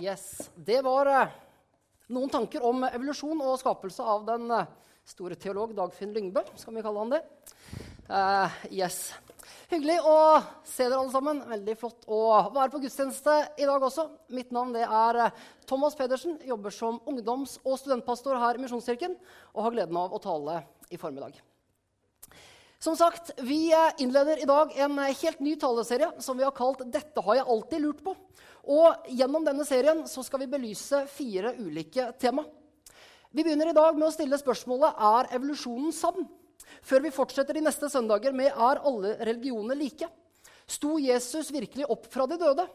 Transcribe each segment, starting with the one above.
Yes, Det var eh, noen tanker om evolusjon og skapelse av den eh, store teolog Dagfinn Lyngbø. Skal vi kalle han det? Uh, yes. Hyggelig å se dere alle sammen. Veldig flott å være på gudstjeneste i dag også. Mitt navn er Thomas Pedersen. Jobber som ungdoms- og studentpastor her i Misjonskirken og har gleden av å tale i formiddag. Som sagt, Vi innleder i dag en helt ny taleserie som vi har kalt 'Dette har jeg alltid lurt på'. Og Gjennom denne serien så skal vi belyse fire ulike tema. Vi begynner i dag med å stille spørsmålet er evolusjonen sann. Før vi fortsetter de neste søndager med er alle religioner like. Sto Jesus virkelig opp fra de døde?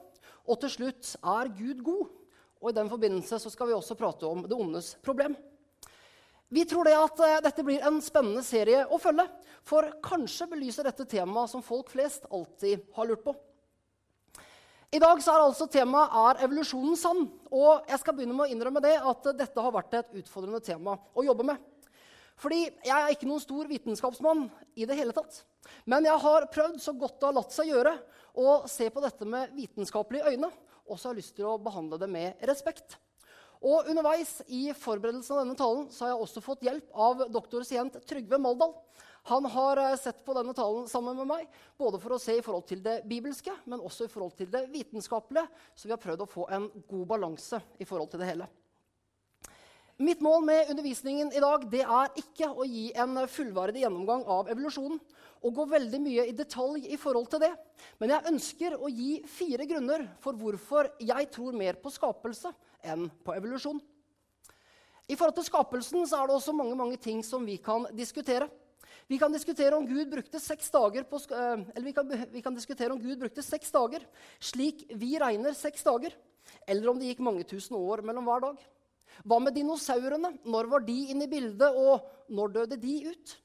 Og til slutt er Gud god? Og I den forbindelse så skal vi også prate om det ondes problem. Vi tror det at uh, dette blir en spennende serie å følge. For kanskje belyser dette temaet som folk flest alltid har lurt på. I dag så er altså temaet er evolusjonen sann. Og jeg skal begynne med å innrømme det at dette har vært et utfordrende tema å jobbe med. Fordi jeg er ikke noen stor vitenskapsmann i det hele tatt. Men jeg har prøvd så godt det har latt seg gjøre, å se på dette med vitenskapelige øyne. Og så har jeg lyst til å behandle det med respekt. Og underveis i forberedelsen av denne talen så har jeg også fått hjelp av doktorsient Trygve Maldal. Han har eh, sett på denne talen sammen med meg, både for å se i forhold til det bibelske, men også i forhold til det vitenskapelige. Så vi har prøvd å få en god balanse i forhold til det hele. Mitt mål med undervisningen i dag det er ikke å gi en fullverdig gjennomgang av evolusjonen og gå veldig mye i detalj i forhold til det. Men jeg ønsker å gi fire grunner for hvorfor jeg tror mer på skapelse enn på evolusjon. I forhold til skapelsen så er det også mange, mange ting som vi kan diskutere. Vi kan diskutere om Gud brukte seks dager, på, eh, vi kan, vi kan brukte seks dager slik vi regner seks dager, eller om det gikk mange tusen år mellom hver dag. Hva med dinosaurene? Når var de inne i bildet, og når døde de ut?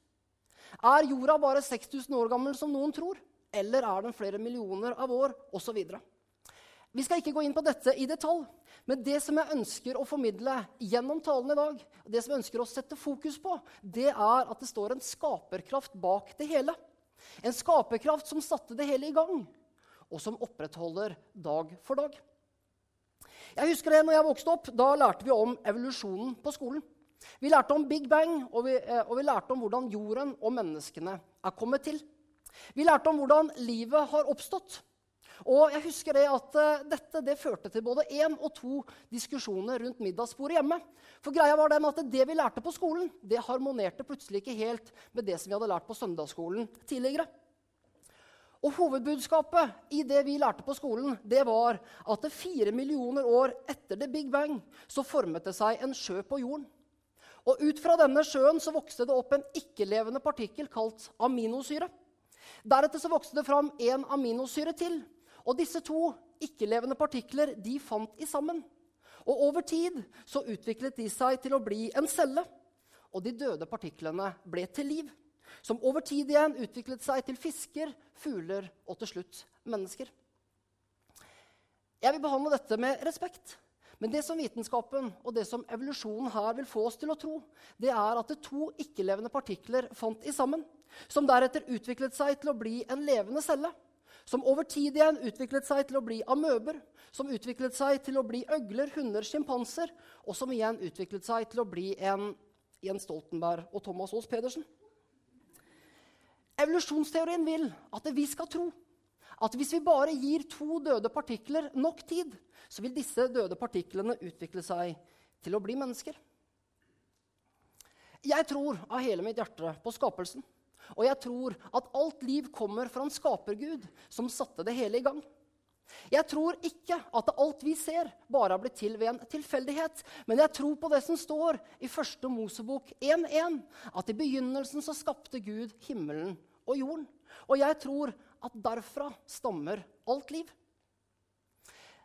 Er jorda bare 6000 år gammel, som noen tror? Eller er den flere millioner av år? Og så videre. Vi skal ikke gå inn på dette i detalj, men det som jeg ønsker å formidle gjennom talen i dag, og det som jeg ønsker å sette fokus på, det er at det står en skaperkraft bak det hele. En skaperkraft som satte det hele i gang, og som opprettholder dag for dag. Jeg husker det når jeg vokste opp. Da lærte vi om evolusjonen på skolen. Vi lærte om Big Bang, og vi, eh, og vi lærte om hvordan jorden og menneskene er kommet til. Vi lærte om hvordan livet har oppstått. Og jeg husker det at uh, dette det førte til både én og to diskusjoner rundt middagsbordet hjemme. For greia var den at det vi lærte på skolen, det harmonerte plutselig ikke helt med det som vi hadde lært på søndagsskolen tidligere. Og Hovedbudskapet i det vi lærte på skolen, det var at det fire millioner år etter the big bang så formet det seg en sjø på jorden. Og Ut fra denne sjøen så vokste det opp en ikke-levende partikkel kalt aminosyre. Deretter så vokste det fram én aminosyre til. Og disse to ikke-levende partikler de fant i sammen. Og Over tid så utviklet de seg til å bli en celle. Og de døde partiklene ble til liv som over tid igjen utviklet seg til fisker, fugler og til slutt mennesker. Jeg vil behandle dette med respekt. Men det som vitenskapen og det som evolusjonen her vil få oss til å tro, det er at det to ikke-levende partikler fant i sammen, som deretter utviklet seg til å bli en levende celle, som over tid igjen utviklet seg til å bli amøber, som utviklet seg til å bli øgler, hunder, sjimpanser, og som igjen utviklet seg til å bli en Jens Stoltenberg og Thomas Aas Pedersen. Evolusjonsteorien vil at vi skal tro at hvis vi bare gir to døde partikler nok tid, så vil disse døde partiklene utvikle seg til å bli mennesker. Jeg tror av hele mitt hjerte på skapelsen. Og jeg tror at alt liv kommer fra en skapergud som satte det hele i gang. Jeg tror ikke at alt vi ser, bare har blitt til ved en tilfeldighet. Men jeg tror på det som står i første Mosebok 1.1, at i begynnelsen så skapte Gud himmelen og jorden. Og jeg tror at derfra stammer alt liv.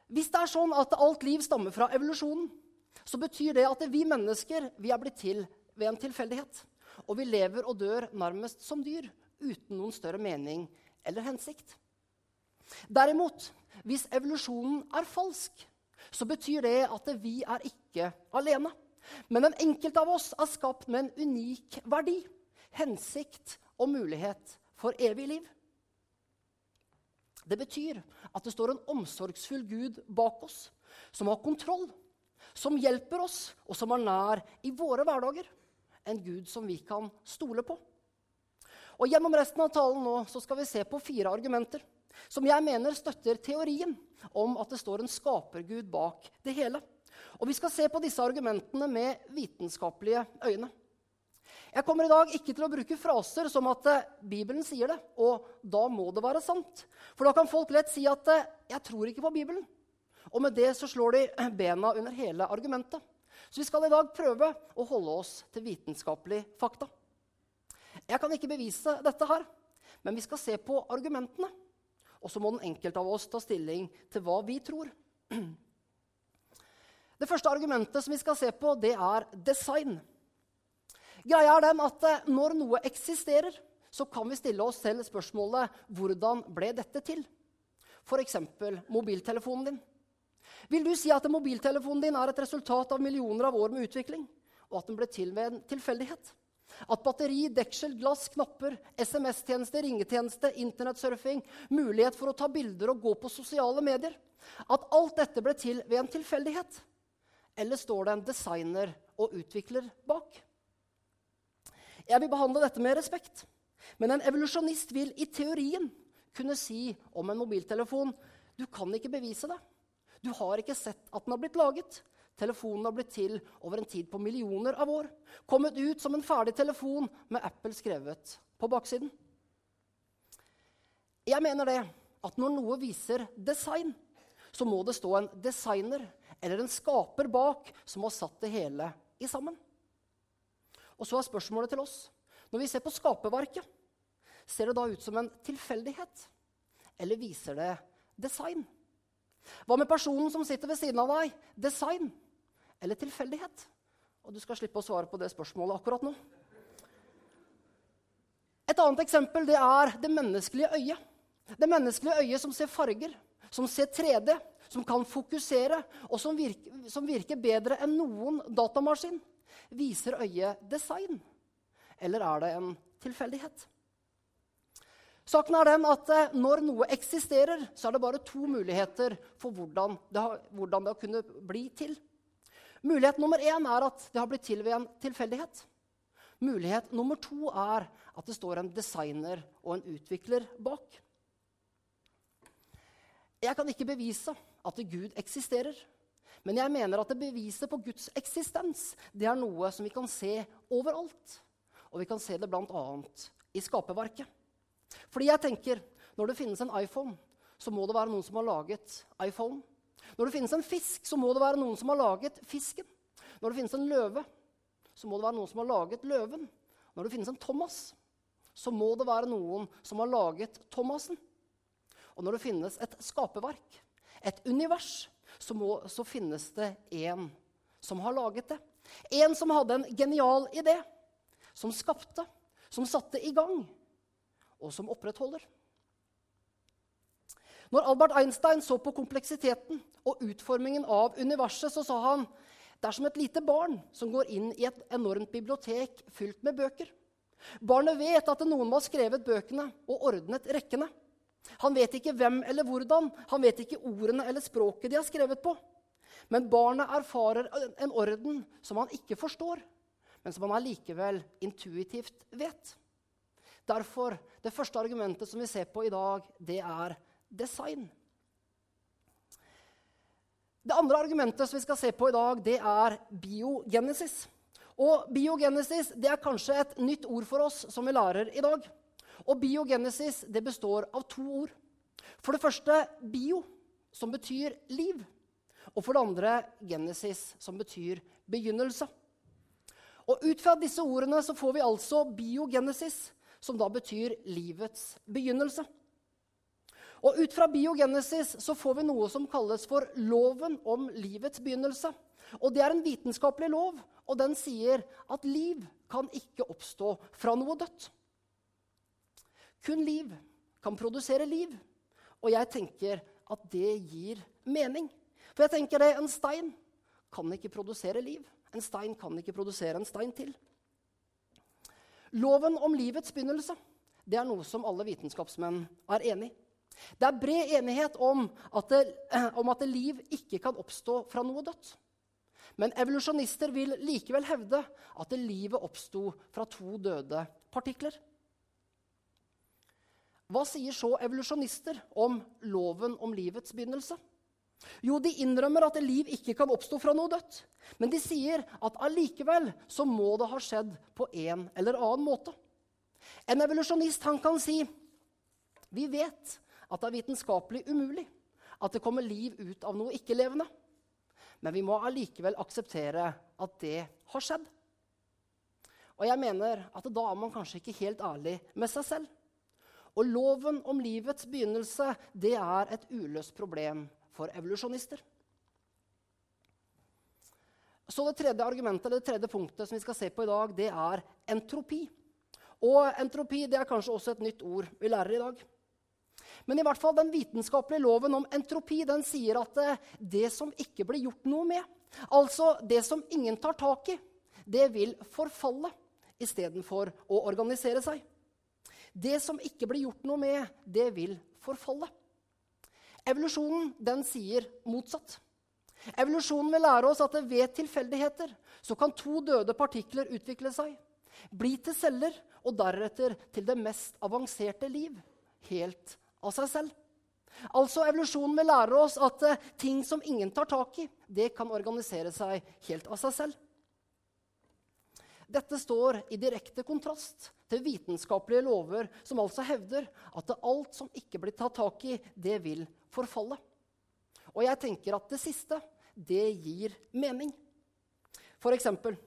Hvis det er sånn at alt liv stammer fra evolusjonen, så betyr det at vi mennesker vi er blitt til ved en tilfeldighet. Og vi lever og dør nærmest som dyr, uten noen større mening eller hensikt. Derimot, hvis evolusjonen er falsk, så betyr det at vi er ikke alene. Men den enkelte av oss er skapt med en unik verdi, hensikt og mulighet for evig liv. Det betyr at det står en omsorgsfull Gud bak oss, som har kontroll, som hjelper oss, og som er nær i våre hverdager. En Gud som vi kan stole på. Og Gjennom resten av talen nå så skal vi se på fire argumenter som jeg mener støtter teorien om at det står en skapergud bak det hele. Og Vi skal se på disse argumentene med vitenskapelige øyne. Jeg kommer i dag ikke til å bruke fraser som at eh, Bibelen sier det, og da må det være sant. For da kan folk lett si at eh, 'jeg tror ikke på Bibelen'. Og med det så slår de bena under hele argumentet. Så vi skal i dag prøve å holde oss til vitenskapelig fakta. Jeg kan ikke bevise dette her, men vi skal se på argumentene. Og så må den enkelte av oss ta stilling til hva vi tror. Det første argumentet som vi skal se på, det er design. Greia er den at eh, når noe eksisterer, så kan vi stille oss selv spørsmålet hvordan ble dette til? F.eks. mobiltelefonen din. Vil du si at mobiltelefonen din er et resultat av millioner av år med utvikling, og at den ble til ved en tilfeldighet? At batteri, deksel, glass, knapper, SMS-tjeneste, ringetjeneste, internettsurfing, mulighet for å ta bilder og gå på sosiale medier At alt dette ble til ved en tilfeldighet? Eller står det en designer og utvikler bak? Jeg vil behandle dette med respekt. Men en evolusjonist vil i teorien kunne si om en mobiltelefon du kan ikke bevise det. Du har ikke sett at den har blitt laget. Telefonen har blitt til over en tid på millioner av år. Kommet ut som en ferdig telefon med Apple skrevet på baksiden. Jeg mener det at når noe viser design, så må det stå en designer eller en skaper bak som har satt det hele i sammen. Og så er spørsmålet til oss Når vi ser på skaperverket, ser det da ut som en tilfeldighet? Eller viser det design? Hva med personen som sitter ved siden av deg? Design eller tilfeldighet? Og du skal slippe å svare på det spørsmålet akkurat nå. Et annet eksempel det er det menneskelige øyet. Det menneskelige øyet som ser farger, som ser 3D, som kan fokusere, og som virker, som virker bedre enn noen datamaskin. Viser øyet design, eller er det en tilfeldighet? Saken er den at eh, Når noe eksisterer, så er det bare to muligheter for hvordan det har, hvordan det har kunnet bli til. Mulighet nummer én er at det har blitt til ved en tilfeldighet. Mulighet nummer to er at det står en designer og en utvikler bak. Jeg kan ikke bevise at Gud eksisterer. Men jeg mener at det beviset på Guds eksistens det er noe som vi kan se overalt. Og vi kan se det bl.a. i skaperverket. Fordi jeg tenker, når det finnes en iPhone, så må det være noen som har laget iPhone. Når det finnes en fisk, så må det være noen som har laget fisken. Når det finnes en løve, så må det være noen som har laget løven. Når det finnes en Thomas, så må det være noen som har laget Thomasen. Og når det finnes et skaperverk, et univers, så, må, så finnes det en som har laget det. En som hadde en genial idé, som skapte, som satte i gang, og som opprettholder. Når Albert Einstein så på kompleksiteten og utformingen av universet, så sa han det er som et lite barn som går inn i et enormt bibliotek fylt med bøker. Barnet vet at noen må ha skrevet bøkene og ordnet rekkene. Han vet ikke hvem eller hvordan, han vet ikke ordene eller språket de har skrevet på. Men barnet erfarer en orden som han ikke forstår, men som han allikevel intuitivt vet. Derfor, Det første argumentet som vi ser på i dag, det er design. Det andre argumentet som vi skal se på i dag, det er biogenesis. Og biogenesis det er kanskje et nytt ord for oss som vi lærer i dag. Og biogenesis det består av to ord. For det første bio, som betyr liv. Og for det andre genesis, som betyr begynnelse. Og ut fra disse ordene så får vi altså biogenesis, som da betyr livets begynnelse. Og ut fra biogenesis så får vi noe som kalles for loven om livets begynnelse. Og det er en vitenskapelig lov, og den sier at liv kan ikke oppstå fra noe dødt. Kun liv kan produsere liv. Og jeg tenker at det gir mening. For jeg tenker det, en stein kan ikke produsere liv. En stein kan ikke produsere en stein til. Loven om livets begynnelse det er noe som alle vitenskapsmenn er enig i. Det er bred enighet om at, det, om at liv ikke kan oppstå fra noe dødt. Men evolusjonister vil likevel hevde at livet oppsto fra to døde partikler. Hva sier så evolusjonister om loven om livets begynnelse? Jo, de innrømmer at liv ikke kan oppstå fra noe dødt. Men de sier at allikevel så må det ha skjedd på en eller annen måte. En evolusjonist han kan si vi vet at det er vitenskapelig umulig at det kommer liv ut av noe ikke-levende. Men vi må allikevel akseptere at det har skjedd. Og jeg mener at da er man kanskje ikke helt ærlig med seg selv. Og loven om livets begynnelse det er et uløst problem for evolusjonister. Så Det tredje argumentet, eller det tredje punktet som vi skal se på i dag, det er entropi. Og entropi det er kanskje også et nytt ord vi lærer i dag. Men i hvert fall den vitenskapelige loven om entropi den sier at det, det som ikke blir gjort noe med, altså det som ingen tar tak i, det vil forfalle istedenfor å organisere seg. Det som ikke blir gjort noe med, det vil forfalle. Evolusjonen den sier motsatt. Evolusjonen vil lære oss at ved tilfeldigheter så kan to døde partikler utvikle seg, bli til celler og deretter til det mest avanserte liv, helt av seg selv. Altså Evolusjonen vil lære oss at uh, ting som ingen tar tak i, det kan organisere seg helt av seg selv. Dette står i direkte kontrast til vitenskapelige lover, som altså hevder at alt som ikke blir tatt tak i, det vil forfalle. Og jeg tenker at det siste, det gir mening. For eksempel,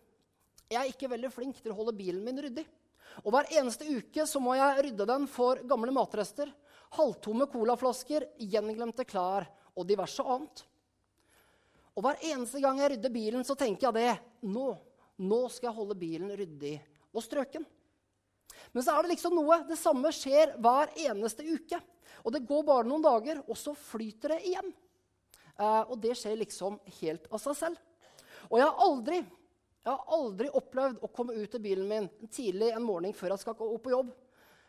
jeg er ikke veldig flink til å holde bilen min ryddig. Og hver eneste uke så må jeg rydde den for gamle matrester, halvtomme colaflasker, gjenglemte klær og diverse annet. Og hver eneste gang jeg rydder bilen, så tenker jeg det. Nå, nå skal jeg holde bilen ryddig og strøken. Men så er det liksom noe. Det samme skjer hver eneste uke. Og det går bare noen dager, og så flyter det igjen. Eh, og det skjer liksom helt av seg selv. Og jeg har aldri jeg har aldri opplevd å komme ut til bilen min tidlig en morgen før jeg skal gå på jobb.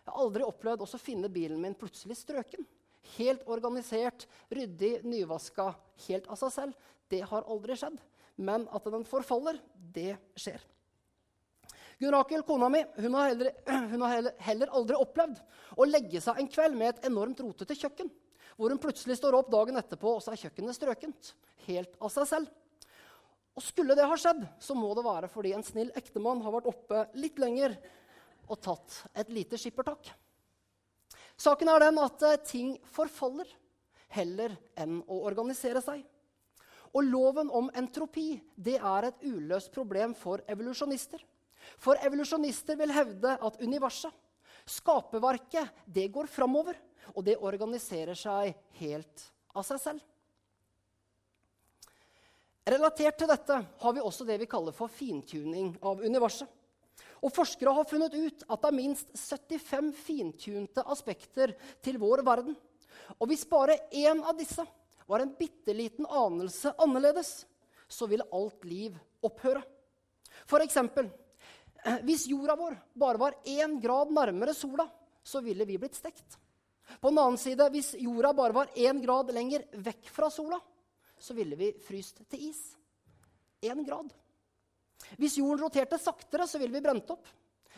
Jeg har aldri opplevd å finne bilen min plutselig strøken. Helt organisert, ryddig, nyvaska, helt av seg selv. Det har aldri skjedd. Men at den forfaller, det skjer. Gunn Rakel, kona mi, hun har, heller, hun har heller, heller aldri opplevd å legge seg en kveld med et enormt rotete kjøkken, hvor hun plutselig står opp dagen etterpå, og så er kjøkkenet strøkent. Helt av seg selv. Og skulle det ha skjedd, så må det være fordi en snill ektemann har vært oppe litt lenger og tatt et lite skippertak. Saken er den at eh, ting forfaller heller enn å organisere seg. Og loven om entropi det er et uløst problem for evolusjonister. For evolusjonister vil hevde at universet, skaperverket, det går framover. Og det organiserer seg helt av seg selv. Relatert til dette har vi også det vi kaller for fintuning av universet. Og Forskere har funnet ut at det er minst 75 fintunte aspekter til vår verden. Og hvis bare én av disse var en bitte liten anelse annerledes, så ville alt liv opphøre. For eksempel, hvis jorda vår bare var én grad nærmere sola, så ville vi blitt stekt. På den annen side, hvis jorda bare var én grad lenger vekk fra sola, så ville vi fryst til is. Én grad. Hvis jorden roterte saktere, så ville vi brent opp.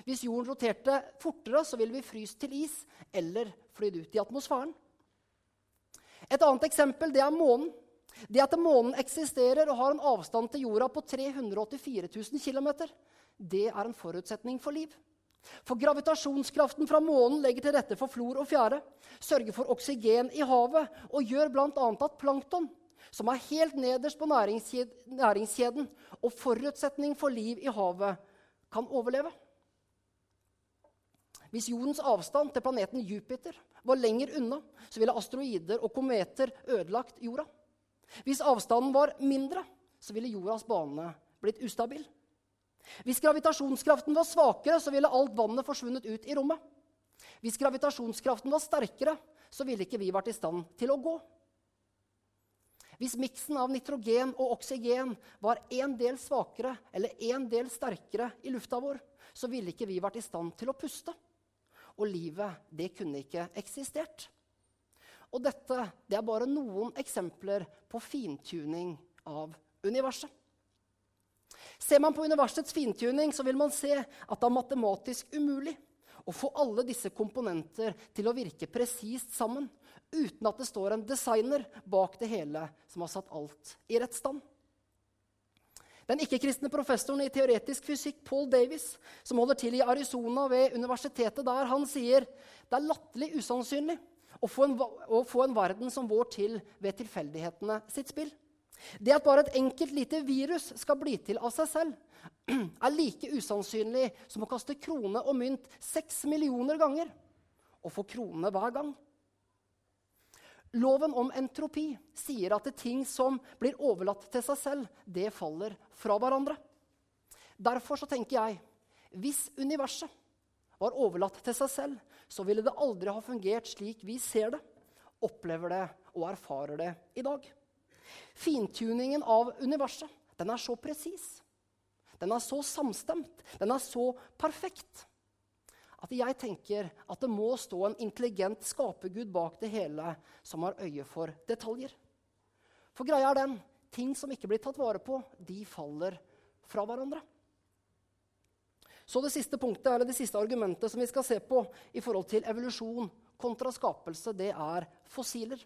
Hvis jorden roterte fortere, så ville vi fryst til is eller flydd ut i atmosfæren. Et annet eksempel det er månen. Det at månen eksisterer og har en avstand til jorda på 384 000 km, det er en forutsetning for liv. For gravitasjonskraften fra månen legger til rette for flor og fjære, sørger for oksygen i havet og gjør bl.a. at plankton, som er helt nederst på næringskjeden og forutsetning for liv i havet, kan overleve. Hvis jordens avstand til planeten Jupiter var lenger unna, så ville asteroider og kometer ødelagt jorda. Hvis avstanden var mindre, så ville jordas bane blitt ustabil. Hvis gravitasjonskraften var svakere, så ville alt vannet forsvunnet ut i rommet. Hvis gravitasjonskraften var sterkere, så ville ikke vi vært i stand til å gå. Hvis miksen av nitrogen og oksygen var én del svakere eller én del sterkere i lufta vår, så ville ikke vi vært i stand til å puste. Og livet, det kunne ikke eksistert. Og dette det er bare noen eksempler på fintuning av universet. Ser man på universets fintuning, så vil man se at det er matematisk umulig å få alle disse komponenter til å virke presist sammen uten at det står en designer bak det hele som har satt alt i rett stand. Den ikke-kristne professoren i teoretisk fysikk, Paul Davis, som holder til i Arizona ved universitetet der, han sier det er latterlig usannsynlig å få, en, å få en verden som vår til ved tilfeldighetene sitt spill. Det at bare et enkelt lite virus skal bli til av seg selv, er like usannsynlig som å kaste krone og mynt seks millioner ganger og få krone hver gang. Loven om entropi sier at ting som blir overlatt til seg selv, det faller fra hverandre. Derfor så tenker jeg hvis universet var overlatt til seg selv, så ville det aldri ha fungert slik vi ser det, opplever det og erfarer det i dag. Fintuningen av universet den er så presis, den er så samstemt, den er så perfekt at jeg tenker at det må stå en intelligent skapergud bak det hele som har øye for detaljer. For greia er den ting som ikke blir tatt vare på, de faller fra hverandre. Så det siste punktet, eller det siste argumentet som vi skal se på i forhold til evolusjon kontra skapelse, det er fossiler.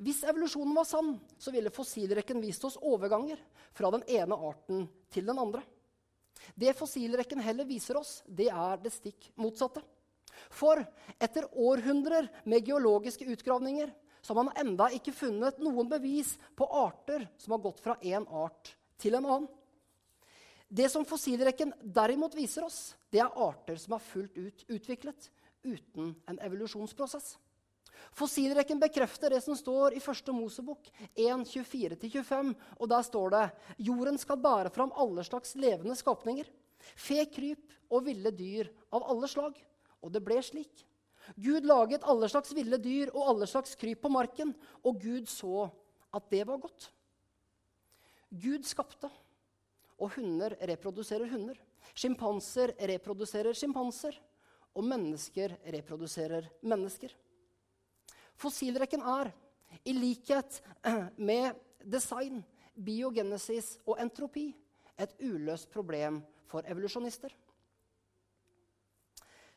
Hvis evolusjonen var sann, så ville fossilrekken vist oss overganger fra den ene arten til den andre. Det fossilrekken heller viser oss, det er det stikk motsatte. For etter århundrer med geologiske utgravninger så har man enda ikke funnet noen bevis på arter som har gått fra én art til en annen. Det som fossilrekken derimot viser oss, det er arter som er fullt ut utviklet uten en evolusjonsprosess. Fossilrekken bekrefter det som står i første Mosebok 1.24-25. Og der står det jorden skal bære fram alle slags levende skapninger. Fe, kryp og ville dyr av alle slag. Og det ble slik. Gud laget alle slags ville dyr og alle slags kryp på marken, og Gud så at det var godt. Gud skapte, og hunder reproduserer hunder. Sjimpanser reproduserer sjimpanser, og mennesker reproduserer mennesker. Fossilrekken er, i likhet med design, biogenesis og entropi, et uløst problem for evolusjonister.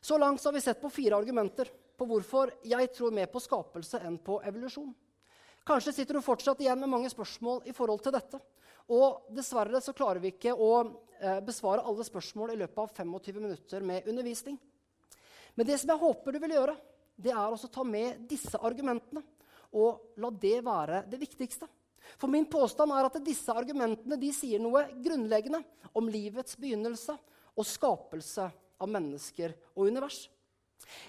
Så langt så har vi sett på fire argumenter på hvorfor jeg tror mer på skapelse enn på evolusjon. Kanskje sitter du fortsatt igjen med mange spørsmål i forhold til dette. Og dessverre så klarer vi ikke å eh, besvare alle spørsmål i løpet av 25 minutter med undervisning. Men det som jeg håper du vil gjøre, det er å ta med disse argumentene og la det være det viktigste. For min påstand er at disse argumentene sier noe grunnleggende om livets begynnelse og skapelse av mennesker og univers.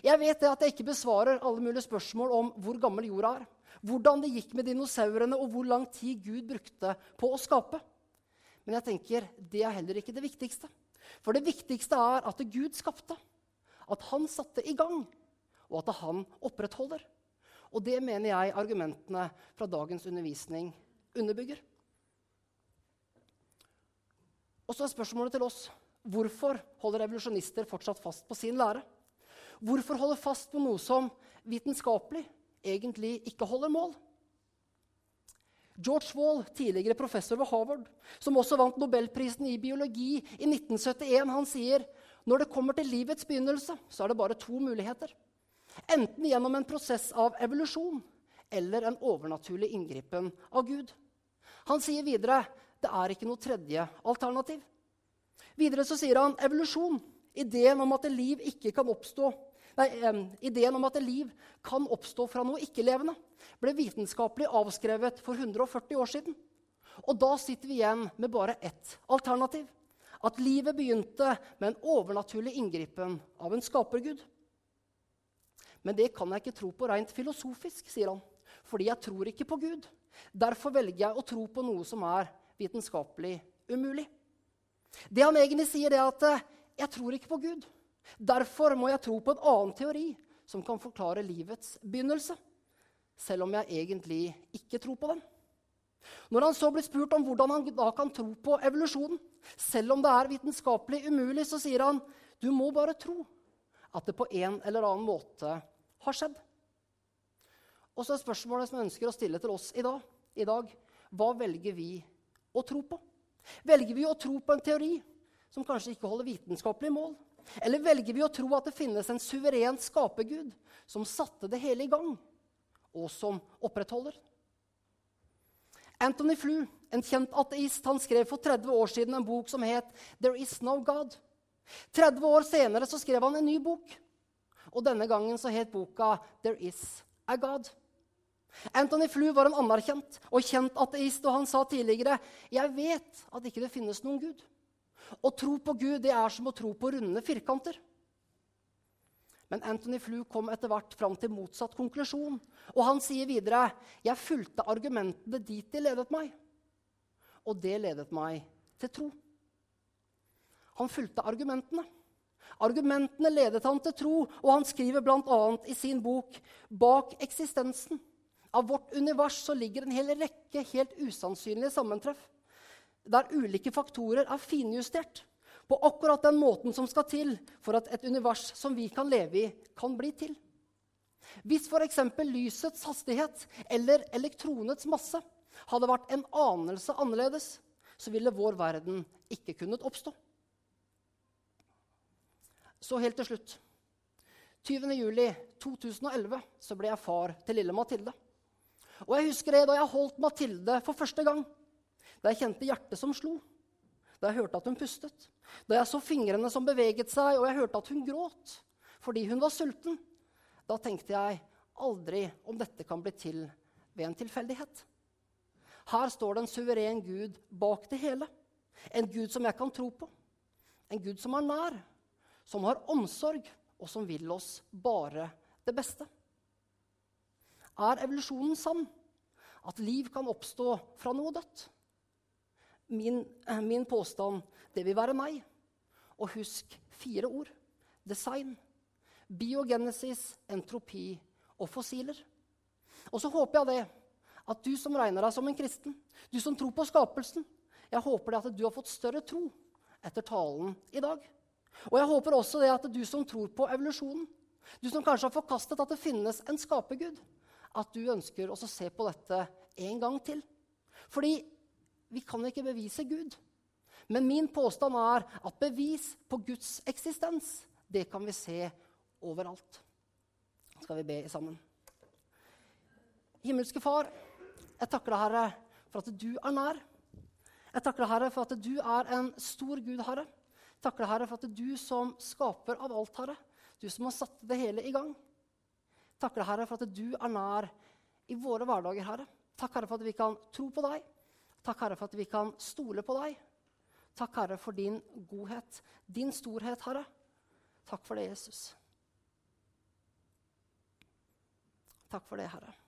Jeg vet at jeg ikke besvarer alle mulige spørsmål om hvor gammel jorda er, hvordan det gikk med dinosaurene, og hvor lang tid Gud brukte på å skape. Men jeg tenker det er heller ikke det viktigste. For det viktigste er at Gud skapte. At han satte i gang og at han opprettholder. Og det mener jeg argumentene fra dagens undervisning underbygger. Og så er spørsmålet til oss hvorfor holder revolusjonister fortsatt fast på sin lære? Hvorfor holde fast på noe som vitenskapelig egentlig ikke holder mål? George Wall, tidligere professor ved Harvard, som også vant nobelprisen i biologi i 1971, han sier når det kommer til livets begynnelse, så er det bare to muligheter. Enten gjennom en prosess av evolusjon eller en overnaturlig inngripen av Gud. Han sier videre det er ikke noe tredje alternativ. Videre så sier han evolusjon. Ideen om at liv ikke kan oppstå Nei, ideen om at liv kan oppstå fra noe ikke-levende, ble vitenskapelig avskrevet for 140 år siden. Og da sitter vi igjen med bare ett alternativ. At livet begynte med en overnaturlig inngripen av en skapergud. Men det kan jeg ikke tro på rent filosofisk, sier han. Fordi jeg tror ikke på Gud. Derfor velger jeg å tro på noe som er vitenskapelig umulig. Det han egentlig sier, er at eh, jeg tror ikke på Gud. Derfor må jeg tro på en annen teori som kan forklare livets begynnelse. Selv om jeg egentlig ikke tror på den. Når han så blir spurt om hvordan han da kan tro på evolusjonen, selv om det er vitenskapelig umulig, så sier han du må bare tro at det på en eller annen måte har skjedd. Og så er spørsmålet som jeg ønsker å stille til oss i dag, i dag hva velger vi å tro på? Velger vi å tro på en teori som kanskje ikke holder vitenskapelig mål? Eller velger vi å tro at det finnes en suveren skapergud som satte det hele i gang, og som opprettholder? Anthony Flew, en kjent ateist, han skrev for 30 år siden en bok som het 'There Is No God'. 30 år senere så skrev han en ny bok. Og denne gangen så het boka 'There Is A God'. Anthony Flew var en anerkjent og kjent ateist, og han sa tidligere jeg vet at ikke det finnes noen Gud. Å tro på Gud det er som å tro på runde firkanter. Men Anthony Flew kom etter hvert fram til motsatt konklusjon. Og han sier videre jeg fulgte argumentene dit de ledet meg. Og det ledet meg til tro. Han fulgte argumentene. Argumentene ledet han til tro, og han skriver bl.a. i sin bok 'Bak eksistensen' av vårt univers så ligger en hel rekke helt usannsynlige sammentreff, der ulike faktorer er finjustert på akkurat den måten som skal til for at et univers som vi kan leve i, kan bli til. Hvis f.eks. lysets hastighet eller elektronets masse hadde vært en anelse annerledes, så ville vår verden ikke kunnet oppstå. Så helt til slutt. 20.07.2011 så ble jeg far til lille Mathilde. Og jeg husker det da jeg holdt Mathilde for første gang. Da jeg kjente hjertet som slo. Da jeg hørte at hun pustet. Da jeg så fingrene som beveget seg, og jeg hørte at hun gråt fordi hun var sulten. Da tenkte jeg aldri om dette kan bli til ved en tilfeldighet. Her står det en suveren Gud bak det hele. En Gud som jeg kan tro på. En Gud som er nær, som har omsorg, og som vil oss bare det beste. Er evolusjonen sann? At liv kan oppstå fra noe dødt? Min, eh, min påstand det vil være nei. Og husk fire ord. Design, biogenesis, entropi og fossiler. Og så håper jeg det at du som regner deg som en kristen, du som tror på skapelsen, jeg håper det at du har fått større tro etter talen i dag. Og jeg håper også det at du som tror på evolusjonen, du som kanskje har forkastet at det finnes en skapergud, at du ønsker å se på dette en gang til. Fordi vi kan ikke bevise Gud. Men min påstand er at bevis på Guds eksistens, det kan vi se overalt. Skal vi be sammen. Himmelske Far, jeg takker deg, Herre, for at du er nær. Jeg takker deg, Herre, for at du er en stor Gud, Herre. Takker deg, Herre, for at du som skaper av alt, Herre, du som har satt det hele i gang. Takker deg, Herre, for at du er nær i våre hverdager, Herre. Takk, Herre, for at vi kan tro på deg. Takk, Herre, for at vi kan stole på deg. Takk, Herre, for din godhet, din storhet, Herre. Takk for det, Jesus. Takk for det, Herre.